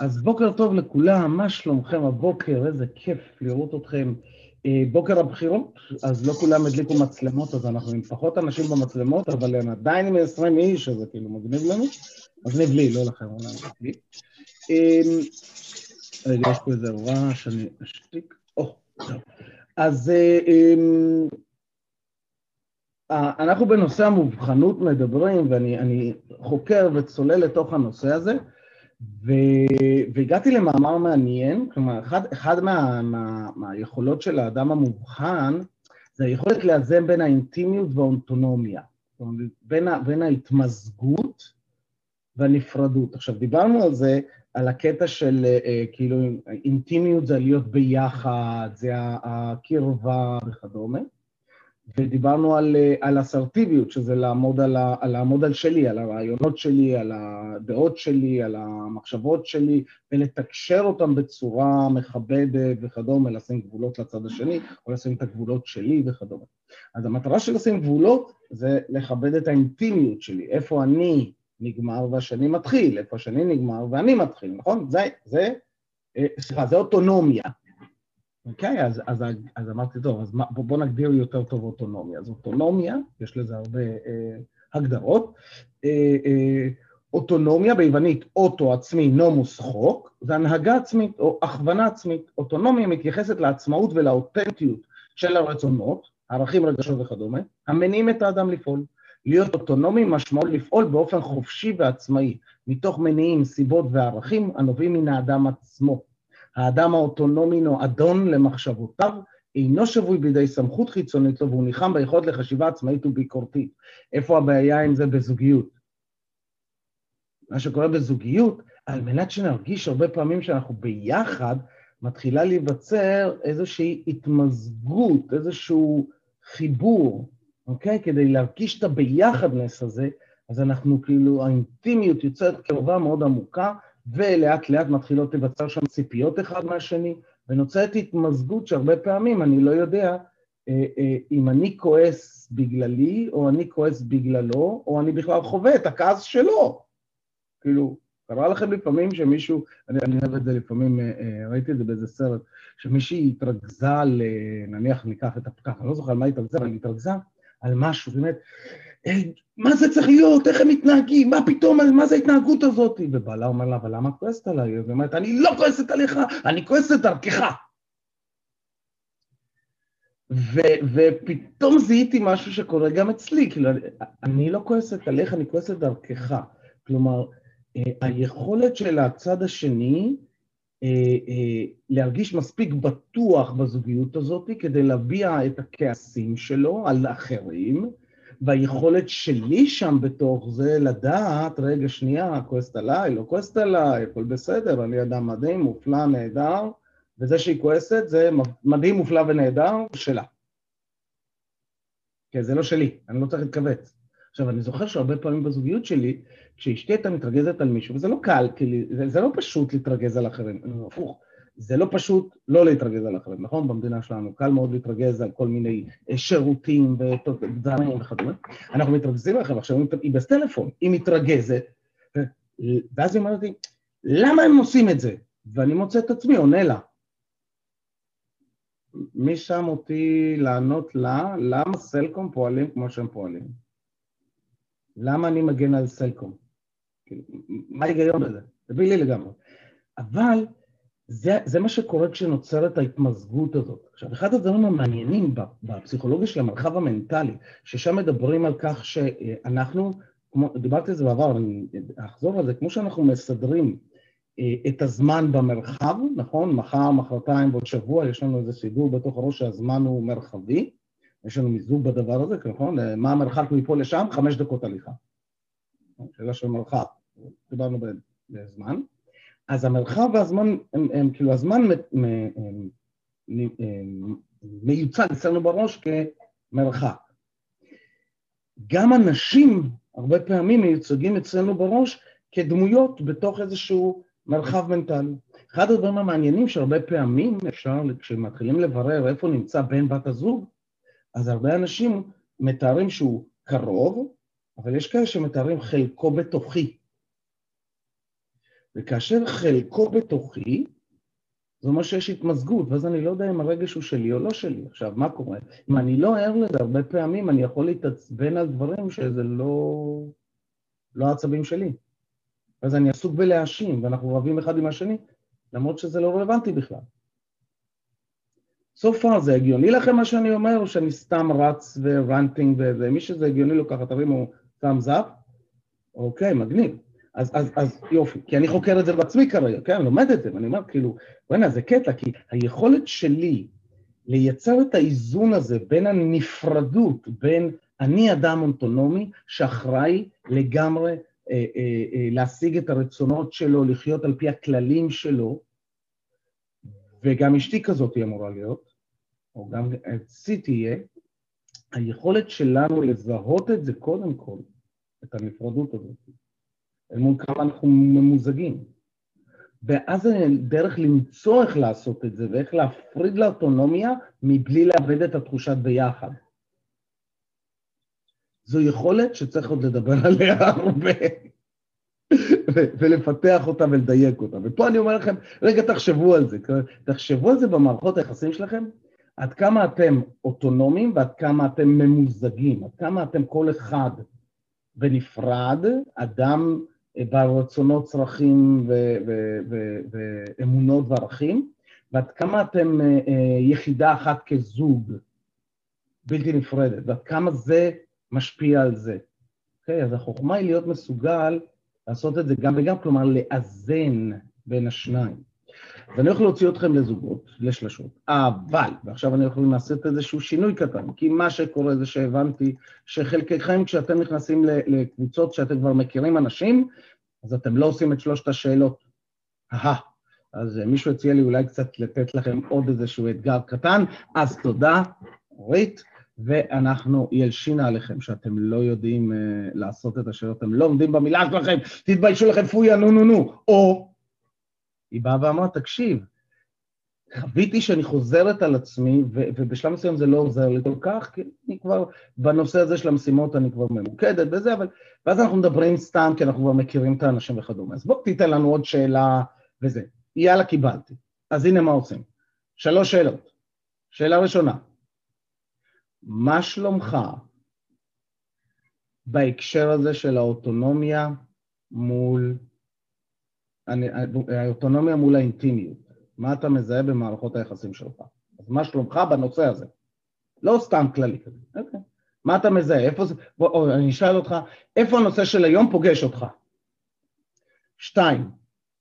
אז בוקר טוב לכולם, מה שלומכם הבוקר? איזה כיף לראות אתכם. אה, בוקר הבחירות, אז לא כולם הדליקו מצלמות, אז אנחנו עם פחות אנשים במצלמות, אבל הם עדיין עם 20 איש, אז זה כאילו מגניב לנו. מגניב לי, לא לכם, אולי לי. אמ, רגע, יש פה איזה הוראה שאני אשתיק. או. אז אה, אה, אנחנו בנושא המובחנות מדברים, ואני חוקר וצולל לתוך הנושא הזה. ו... והגעתי למאמר מעניין, כלומר, אחד, אחד מה, מה, מהיכולות של האדם המובחן זה היכולת לאזן בין האינטימיות והאוטונומיה, כלומר, בין, ה... בין ההתמזגות והנפרדות. עכשיו, דיברנו על זה, על הקטע של אה, כאילו אינטימיות זה להיות ביחד, זה הקרבה וכדומה. ודיברנו על, אה, על אסרטיביות, שזה לעמוד על, ה, לעמוד על שלי, על הרעיונות שלי, על הדעות שלי, על המחשבות שלי, ולתקשר אותם בצורה מכבדת וכדומה, לשים גבולות לצד השני, או לשים את הגבולות שלי וכדומה. אז המטרה של לשים גבולות זה לכבד את האינטימיות שלי, איפה אני נגמר והשני מתחיל, איפה השני נגמר ואני מתחיל, נכון? זה, זה, אה, סליחה, זה אוטונומיה. אוקיי, אז, אז, אז אמרתי, טוב, אז בוא, בוא נגדיר יותר טוב אוטונומיה. אז אוטונומיה, יש לזה הרבה אה, הגדרות. אה, אה, אוטונומיה ביוונית, אוטו עצמי, נומוס חוק, זה הנהגה עצמית או הכוונה עצמית. אוטונומיה מתייחסת לעצמאות ולאותנטיות של הרצונות, ערכים, רגשות וכדומה, המניעים את האדם לפעול. להיות אוטונומי משמעות לפעול באופן חופשי ועצמאי, מתוך מניעים, סיבות וערכים הנובעים מן האדם עצמו. האדם האוטונומי אדון למחשבותיו, אינו שבוי בידי סמכות חיצונית לו, והוא ניחם ביכולת לחשיבה עצמאית וביקורתית. איפה הבעיה עם זה בזוגיות? מה שקורה בזוגיות, על מנת שנרגיש הרבה פעמים שאנחנו ביחד, מתחילה להיווצר איזושהי התמזגות, איזשהו חיבור, אוקיי? כדי להרגיש את הביחדנס הזה, אז אנחנו כאילו, האינטימיות יוצרת קרבה מאוד עמוקה, ולאט לאט מתחילות לבצר שם ציפיות אחד מהשני, ונוצרת התמזגות שהרבה פעמים אני לא יודע אה, אה, אם אני כועס בגללי, או אני כועס בגללו, או אני בכלל חווה את הכעס שלו. כאילו, קרה לכם לפעמים שמישהו, אני, אני אוהב את זה לפעמים, אה, אה, ראיתי את זה באיזה סרט, שמישהי התרכזה על, נניח ניקח את הפקח, אני לא זוכר על מה התרכזה, אבל היא התרכזה על משהו, באמת, מה זה צריך להיות, איך הם מתנהגים, מה פתאום, מה זה ההתנהגות הזאת? ובעלה אומר לה, אבל למה את כועסת עליי? היא אומרת, אני לא כועסת עליך, אני כועסת דרכך. ו- ופתאום זיהיתי משהו שקורה גם אצלי, כאילו, אני לא כועסת עליך, אני כועסת דרכך. כלומר, אה, היכולת של הצד השני אה, אה, להרגיש מספיק בטוח בזוגיות הזאת כדי להביע את הכעסים שלו על אחרים, והיכולת שלי שם בתוך זה לדעת, רגע, שנייה, כועסת עליי, לא כועסת עליי, הכל בסדר, אני אדם מדהים, מופלא, נהדר, וזה שהיא כועסת זה מדהים, מופלא ונהדר, שלה. כן, זה לא שלי, אני לא צריך להתכווץ. עכשיו, אני זוכר שהרבה פעמים בזוגיות שלי, כשאשתי הייתה מתרגזת על מישהו, וזה לא קל, כי זה, זה לא פשוט להתרגז על אחרים, הפוך. זה לא פשוט לא להתרגז על אחרים, נכון? במדינה שלנו קל מאוד להתרגז על כל מיני אה, שירותים ודברים וכדומה. אנחנו מתרגזים עליכם, עכשיו היא בסטלפון, היא מתרגזת, ואז היא אומרת לי, למה הם עושים את זה? ואני מוצא את עצמי, עונה לה. מי שם אותי לענות לה, למה סלקום פועלים כמו שהם פועלים? למה אני מגן על סלקום? כאילו, מה ההיגיון בזה? זה בלי לגמרי. אבל זה, זה מה שקורה כשנוצרת ההתמזגות הזאת. עכשיו, אחד הדברים המעניינים בפסיכולוגיה של המרחב המנטלי, ששם מדברים על כך שאנחנו, כמו, דיברתי על זה בעבר, אני אחזור על זה, כמו שאנחנו מסדרים אה, את הזמן במרחב, נכון? מחר, מחרתיים ועוד שבוע, יש לנו איזה סידור בתוך הראש שהזמן הוא מרחבי, יש לנו מיזוג בדבר הזה, נכון? מה המרחק מפה לשם? חמש דקות הליכה. שאלה של מרחב, דיברנו בזמן. אז המרחב והזמן, הם, הם כאילו הזמן מ, מ, מ, מיוצג אצלנו בראש כמרחק. גם אנשים הרבה פעמים מיוצגים אצלנו בראש כדמויות בתוך איזשהו מרחב מנטלי. אחד הדברים המעניינים שהרבה פעמים אפשר, כשמתחילים לברר איפה נמצא בן בת הזוג, אז הרבה אנשים מתארים שהוא קרוב, אבל יש כאלה שמתארים חלקו בתוכי. וכאשר חלקו בתוכי, זה אומר שיש התמזגות, ואז אני לא יודע אם הרגש הוא שלי או לא שלי. עכשיו, מה קורה? אם אני לא ער לזה, הרבה פעמים אני יכול להתעצבן על דברים שזה לא, לא העצבים שלי. אז אני עסוק בלהאשים, ואנחנו רבים אחד עם השני, למרות שזה לא רלוונטי בכלל. So far זה הגיוני לכם מה שאני אומר, או שאני סתם רץ ורנטינג וזה? מי שזה הגיוני לו ככה, תרימו thumbs up. אוקיי, מגניב. אז, אז, אז יופי, כי אני חוקר את זה בעצמי כרגע, כן, אני לומד את זה, ואני אומר, כאילו, בוא'נה, זה קטע, כי היכולת שלי לייצר את האיזון הזה בין הנפרדות, בין אני אדם אוטונומי שאחראי לגמרי אה, אה, אה, להשיג את הרצונות שלו, לחיות על פי הכללים שלו, וגם אשתי כזאת היא אמורה להיות, או גם אצלי תהיה, היכולת שלנו לזהות את זה קודם כל, את הנפרדות הזאת, אל מול כמה אנחנו ממוזגים. ואז דרך למצוא איך לעשות את זה ואיך להפריד לאוטונומיה מבלי לאבד את התחושת ביחד. זו יכולת שצריך עוד לדבר עליה הרבה, ולפתח אותה ולדייק אותה. ופה אני אומר לכם, רגע, תחשבו על זה. תחשבו על זה במערכות היחסים שלכם, עד כמה אתם אוטונומיים ועד כמה אתם ממוזגים, עד כמה אתם כל אחד בנפרד, אדם בעל רצונות, צרכים ואמונות וערכים, ועד כמה אתם אה, אה, יחידה אחת כזוג, בלתי נפרדת, ועד כמה זה משפיע על זה. אוקיי? Okay, אז החוכמה היא להיות מסוגל לעשות את זה גם וגם, כלומר לאזן בין השניים. ואני הולך להוציא אתכם לזוגות, לשלשות, אבל, ועכשיו אני הולך לעשות איזשהו שינוי קטן, כי מה שקורה זה שהבנתי שחלקכם, כשאתם נכנסים לקבוצות שאתם כבר מכירים אנשים, אז אתם לא עושים את שלושת השאלות. אהה, אז מישהו הציע לי אולי קצת לתת לכם עוד איזשהו אתגר קטן, אז תודה, אורית. ואנחנו ילשינה עליכם שאתם לא יודעים uh, לעשות את השאלות, אתם לא עומדים במילה שלכם, תתביישו לכם פויה, נו נו נו. או היא באה ואמרה, תקשיב, חוויתי שאני חוזרת על עצמי, ו- ובשלב מסוים זה לא עוזר לי כל כך, כי אני כבר, בנושא הזה של המשימות אני כבר ממוקדת בזה, אבל... ואז אנחנו מדברים סתם, כי אנחנו כבר מכירים את האנשים וכדומה. אז בוא תיתן לנו עוד שאלה וזה. יאללה, קיבלתי. אז הנה מה עושים. שלוש שאלות. שאלה ראשונה, מה שלומך בהקשר הזה של האוטונומיה מול, האוטונומיה מול האינטימיות? מה אתה מזהה במערכות היחסים שלך? אז מה שלומך בנושא הזה? לא סתם כללי כזה, אוקיי. מה אתה מזהה? איפה זה... בוא, או, אני אשאל אותך, איפה הנושא של היום פוגש אותך? שתיים,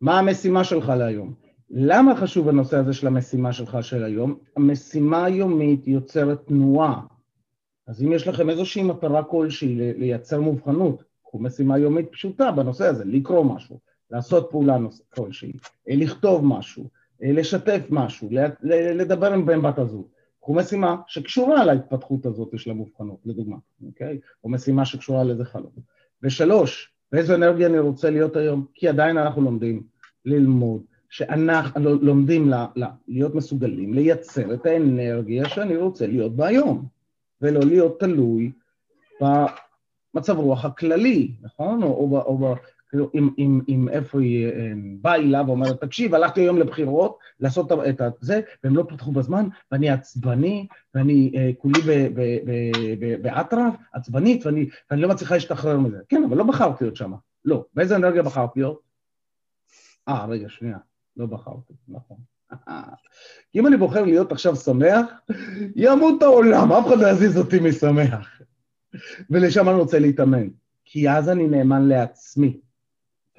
מה המשימה שלך להיום? למה חשוב הנושא הזה של המשימה שלך של היום? המשימה היומית יוצרת תנועה. אז אם יש לכם איזושהי מטרה כלשהי לייצר מובחנות, קחו משימה יומית פשוטה בנושא הזה, לקרוא משהו, לעשות פעולה כלשהי, אה, לכתוב משהו, אה, לשתף משהו, לדבר עם בן בת הזוג. קחו משימה שקשורה להתפתחות הזאת של המובחנות, לדוגמה, אוקיי? או משימה שקשורה לאיזה חלום. ושלוש, באיזו אנרגיה אני רוצה להיות היום? כי עדיין אנחנו לומדים ללמוד, שאנחנו לומדים לה, לה, להיות מסוגלים לייצר את האנרגיה שאני רוצה להיות בה היום, ולא להיות תלוי במצב רוח הכללי, נכון? או, או, או, כאילו, אם, אם, אם איפה היא אה, באה אליו ואומרת, תקשיב, הלכתי היום לבחירות לעשות את זה, והם לא פתחו בזמן, ואני עצבני, ואני אה, כולי באטרף, עצבנית, ואני, ואני לא מצליחה להשתחרר מזה. כן, אבל לא בחרתי להיות שם. לא. באיזה אנרגיה בחרתי להיות? אה, רגע, שנייה. לא בחרתי, נכון. אם אני בוחר להיות עכשיו שמח, ימות העולם, אף אחד לא יזיז אותי משמח. ולשם אני רוצה להתאמן. כי אז אני נאמן לעצמי.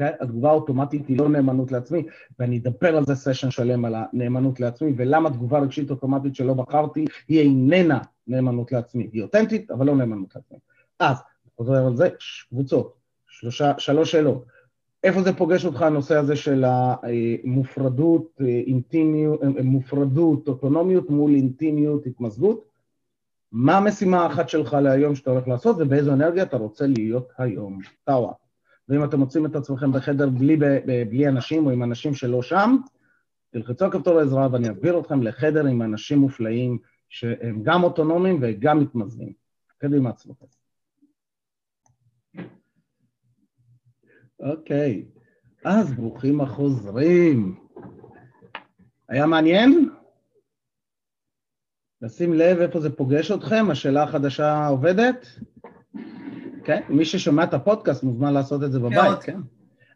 כן? התגובה האוטומטית היא לא נאמנות לעצמי, ואני אדבר על זה סשן שלם על הנאמנות לעצמי, ולמה תגובה רגשית אוטומטית שלא בחרתי היא איננה נאמנות לעצמי. היא אותנטית, אבל לא נאמנות לעצמי. אז, חוזר על זה, קבוצות, שלושה, שלוש שאלות. איפה זה פוגש אותך הנושא הזה של המופרדות, אינטימיות, מופרדות, אוטונומיות מול אינטימיות, התמזגות? מה המשימה האחת שלך להיום שאתה הולך לעשות ובאיזו אנרגיה אתה רוצה להיות היום? טאווה. ואם אתם מוצאים את עצמכם בחדר בלי, בלי אנשים או עם אנשים שלא שם, תלחצו כפתור העזרה ואני אעביר אתכם לחדר עם אנשים מופלאים שהם גם אוטונומיים וגם מתמזגים. קדימה עצמכם. אוקיי, אז ברוכים החוזרים. היה מעניין? לשים לב איפה זה פוגש אתכם, השאלה החדשה עובדת? כן, מי ששומע את הפודקאסט מוזמן לעשות את זה בבית, מאוד. כן?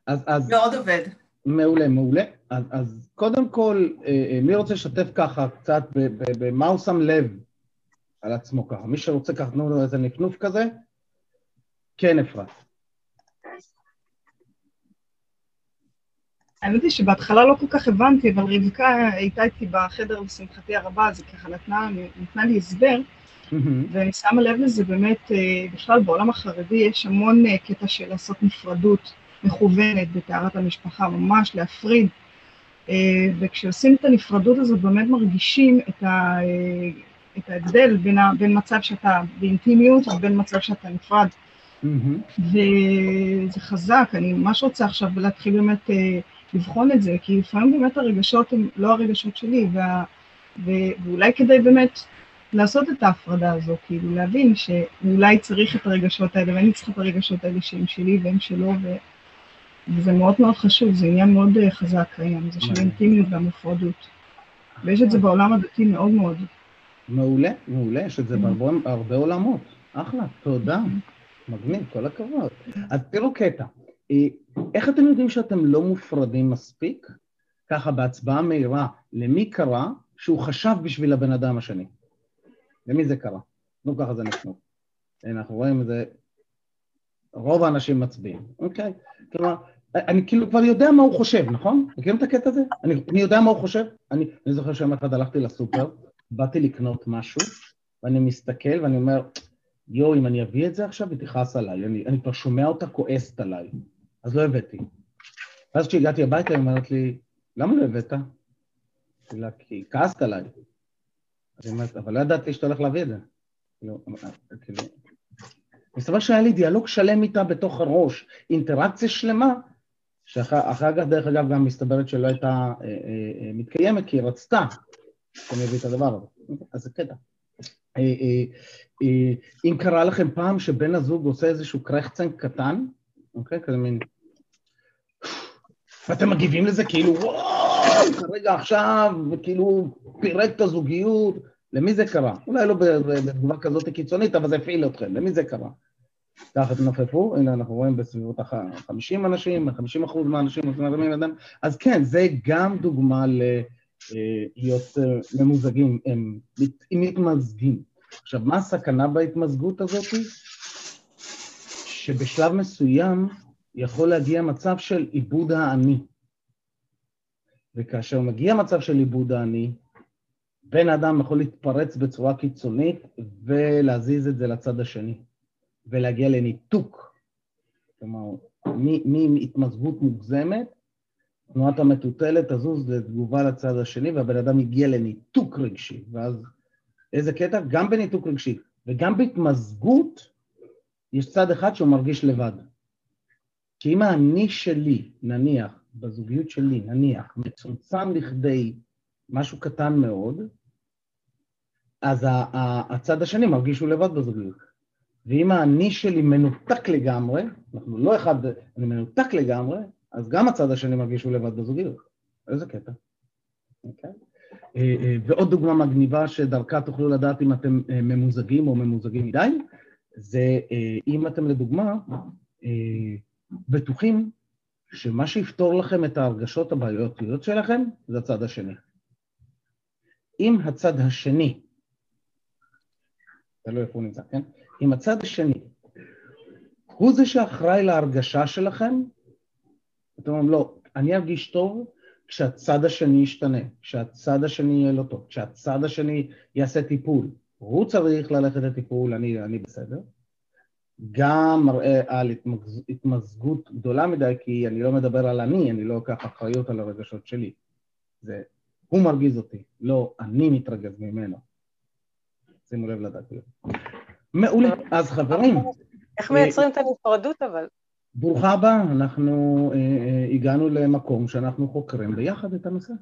אז, אז... מאוד עובד. מעולה, מעולה. אז, אז קודם כל, אה, אה, מי רוצה לשתף ככה קצת במה הוא שם לב על עצמו ככה? מי שרוצה ככה, תנו לו איזה נפנוף כזה? כן, אפרת. האמת היא שבהתחלה לא כל כך הבנתי, אבל רבקה הייתה איתי בחדר לשמחתי הרבה, אז היא ככה נתנה, נתנה לי הסבר, ואני שמה לב לזה באמת, אה, בכלל בעולם החרדי יש המון אה, קטע של לעשות נפרדות מכוונת בטהרת המשפחה, ממש להפריד, אה, וכשעושים את הנפרדות הזאת באמת מרגישים את, ה, את ההבדל בין, ה, בין מצב שאתה באינטימיות ובין מצב שאתה נפרד. Mm-hmm. וזה חזק, אני ממש רוצה עכשיו להתחיל באמת לבחון את זה, כי לפעמים באמת הרגשות הם לא הרגשות שלי, וה, ו, ואולי כדי באמת לעשות את ההפרדה הזו, כאילו להבין שאולי צריך את הרגשות האלה, ואני צריכה את הרגשות האלה שהם שלי והם שלו, ו, וזה מאוד מאוד חשוב, זה עניין מאוד אה, חזק היום, זה של אינטימיות והמופרדות. ויש את זה בעולם הדתי מאוד מאוד. מעולה, מעולה, יש את זה בהרבה עולמות. אחלה, תודה. מגניב, כל הכבוד. אז תראו קטע. אה, איך אתם יודעים שאתם לא מופרדים מספיק? ככה בהצבעה מהירה, למי קרה שהוא חשב בשביל הבן אדם השני? למי זה קרה? נו, ככה זה נשמע. אנחנו רואים את זה, רוב האנשים מצביעים, אוקיי? כלומר, אני כאילו כבר יודע מה הוא חושב, נכון? מכירים את הקטע הזה? אני, אני יודע מה הוא חושב. אני, אני זוכר שיום אחד הלכתי לסופר, באתי לקנות משהו, ואני מסתכל ואני אומר, יואו, אם אני אביא את זה עכשיו, היא תכעס עליי. אני, אני כבר שומע אותה כועסת עליי. אז לא הבאתי. ואז כשהגעתי הביתה, היא אומרת לי, למה לא הבאת? כי כעסת עליי. אבל לא ידעתי שאתה הולך להביא את זה. כאילו, כאילו... מסתבר שהיה לי דיאלוג שלם איתה בתוך הראש, אינטראקציה שלמה, שאחר כך, דרך אגב, גם מסתברת שלא הייתה אה, אה, אה, מתקיימת, כי היא רצתה שאני אביא את הדבר הזה. אז זה קטע. אם קרה לכם פעם שבן הזוג עושה איזשהו קרחצן קטן, אוקיי? כזה מין... ואתם מגיבים לזה כאילו, וואו, כרגע עכשיו, וכאילו פירק את הזוגיות, למי זה קרה? אולי לא בתגובה כזאת קיצונית, אבל זה הפעיל אתכם, למי זה קרה? ככה תנופפו, הנה אנחנו רואים בסביבות ה-50 אנשים, 50 אחוז מהאנשים מרימים ידם, אז כן, זה גם דוגמה להיות אה, ממוזגים, הם מתמזגים. עכשיו, מה הסכנה בהתמזגות הזאת? שבשלב מסוים יכול להגיע מצב של עיבוד האני. וכאשר מגיע מצב של עיבוד האני, בן אדם יכול להתפרץ בצורה קיצונית ולהזיז את זה לצד השני, ולהגיע לניתוק. כלומר, מהתמזגות מוגזמת, תנועת המטוטלת תזוז לתגובה לצד השני, והבן אדם הגיע לניתוק רגשי. ואז איזה קטע? גם בניתוק רגשי וגם בהתמזגות, יש צד אחד שהוא מרגיש לבד. כי אם האני שלי, נניח, בזוגיות שלי, נניח, מצומצם לכדי משהו קטן מאוד, אז הצד השני מרגיש שהוא לבד בזוגיות. ואם האני שלי מנותק לגמרי, אנחנו לא אחד, אני מנותק לגמרי, אז גם הצד השני מרגיש שהוא לבד בזוגיות. איזה קטע. אוקיי? אה, אה, ועוד דוגמה מגניבה שדרכה תוכלו לדעת אם אתם אה, ממוזגים או ממוזגים מדי, זה אם אתם לדוגמה בטוחים שמה שיפתור לכם את ההרגשות הבעייתיות שלכם זה הצד השני. אם הצד השני, תלוי איפה הוא נמצא, כן? אם הצד השני הוא זה שאחראי להרגשה שלכם, אתם אומרים, לא, אני ארגיש טוב כשהצד השני ישתנה, כשהצד השני יהיה לא טוב, כשהצד השני יעשה טיפול. הוא צריך ללכת לטיפול, אני, אני בסדר. גם מראה על התמז... התמזגות גדולה מדי, כי אני לא מדבר על אני, אני לא לוקח אחריות על הרגשות שלי. זה, הוא מרגיז אותי, לא אני מתרגז ממנו. שימו לב לדעת. מעולה, אז חברים. איך מייצרים את הנפרדות אבל? ברוכה הבאה, אנחנו אה, אה, הגענו למקום שאנחנו חוקרים ביחד את הנושא.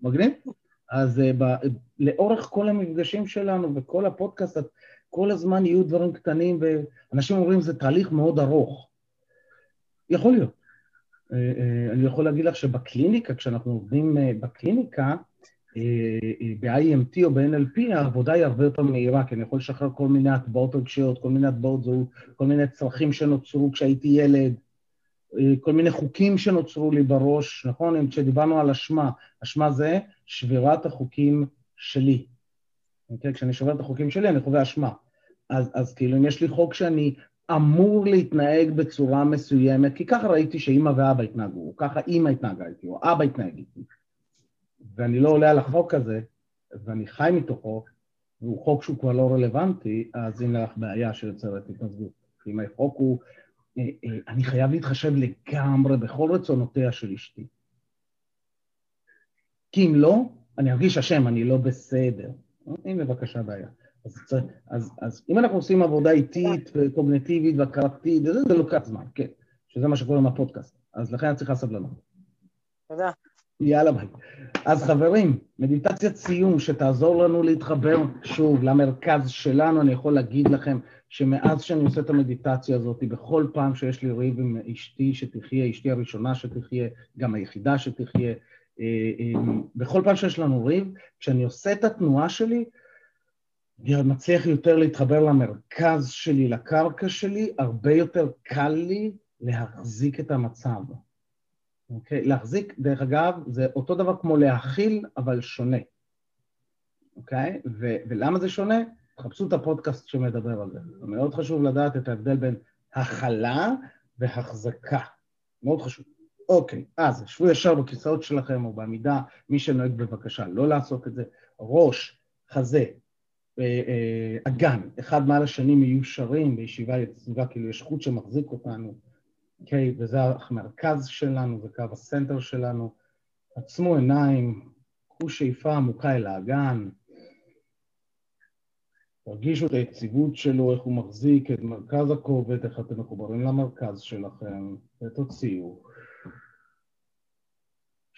מגניב? אז אה, ב, לאורך כל המפגשים שלנו וכל הפודקאסט, כל הזמן יהיו דברים קטנים, ואנשים אומרים זה תהליך מאוד ארוך. יכול להיות. אני יכול להגיד לך שבקליניקה, כשאנחנו עובדים בקליניקה, ב-IMT או ב-NLP העבודה היא הרבה יותר מהירה, כי אני יכול לשחרר כל מיני הטבעות רגשיות, כל מיני הטבעות זהות, כל מיני צרכים שנוצרו כשהייתי ילד, כל מיני חוקים שנוצרו לי בראש, נכון? כשדיברנו על אשמה, אשמה זה שבירת החוקים שלי. אוקיי? כשאני שובר את החוקים שלי, אני חווה אשמה. אז, אז כאילו, אם יש לי חוק שאני אמור להתנהג בצורה מסוימת, כי ככה ראיתי שאימא ואבא התנהגו, או ככה אימא התנהגה איתי, או אבא התנהג איתי. ואני לא עולה על החוק הזה, ואני חי מתוכו, והוא חוק שהוא כבר לא רלוונטי, אז הנה לך בעיה שיוצרת התנגדות. אם החוק הוא, אה, אה, אני חייב להתחשב לגמרי בכל רצונותיה של אשתי. כי אם לא, אני ארגיש אשם, אני לא בסדר. הנה בבקשה בעיה. אז, אז, אז אם אנחנו עושים עבודה איטית וקוגנטיבית והכרתית, זה, זה לוקח זמן, כן, שזה מה שקורה עם הפודקאסט, אז לכן צריכה סבלנות. תודה. יאללה ביי. אז חברים, מדיטציית סיום שתעזור לנו להתחבר שוב למרכז שלנו, אני יכול להגיד לכם שמאז שאני עושה את המדיטציה הזאת, בכל פעם שיש לי ריב עם אשתי שתחיה, אשתי הראשונה שתחיה, גם היחידה שתחיה, בכל פעם שיש לנו ריב, כשאני עושה את התנועה שלי, אני מצליח יותר להתחבר למרכז שלי, לקרקע שלי, הרבה יותר קל לי להחזיק את המצב. אוקיי? להחזיק, דרך אגב, זה אותו דבר כמו להכיל, אבל שונה. אוקיי? ו- ולמה זה שונה? תחפשו את הפודקאסט שמדבר על זה. זה מאוד חשוב לדעת את ההבדל בין הכלה והחזקה. מאוד חשוב. אוקיי, אז שבו ישר בכיסאות שלכם או בעמידה, מי שנוהג בבקשה לא לעשות את זה. ראש, חזה, אה, אה, אגן, אחד מעל השני מיושרים בישיבה יציבה, כאילו יש חוט שמחזיק אותנו. אוקיי? וזה המרכז שלנו, זה קו הסנטר שלנו. עצמו עיניים, קחו שאיפה עמוקה אל האגן, תרגישו את היציבות שלו, איך הוא מחזיק את מרכז הכובד, איך אתם מחוברים למרכז שלכם, ותוציאו.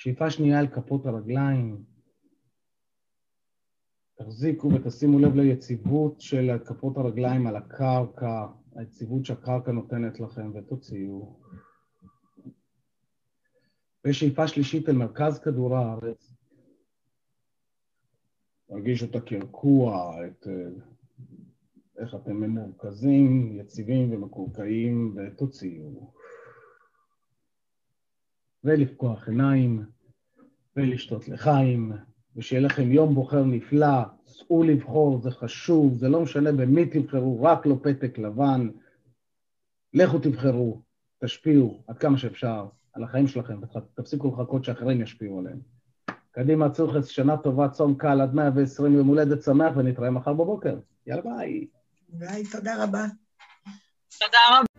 שאיפה שנייה אל כפות הרגליים, תחזיקו ותשימו לב ליציבות של כפות הרגליים על הקרקע, היציבות שהקרקע נותנת לכם, ותוציאו. ושאיפה שלישית אל מרכז כדור הארץ. תרגישו את הקרקוע, את איך אתם ממורכזים, יציבים ומקורקעים, ותוציאו. ולפקוח עיניים, ולשתות לחיים. ושיהיה לכם יום בוחר נפלא, צאו לבחור, זה חשוב, זה לא משנה במי תבחרו, רק לא פתק לבן. לכו תבחרו, תשפיעו עד כמה שאפשר על החיים שלכם, ותפסיקו לחכות שאחרים ישפיעו עליהם. קדימה, צורכס, שנה טובה, צום קל עד 120 יום הולדת שמח, ונתראה מחר בבוקר. יאללה ביי. ביי, תודה רבה. תודה רבה.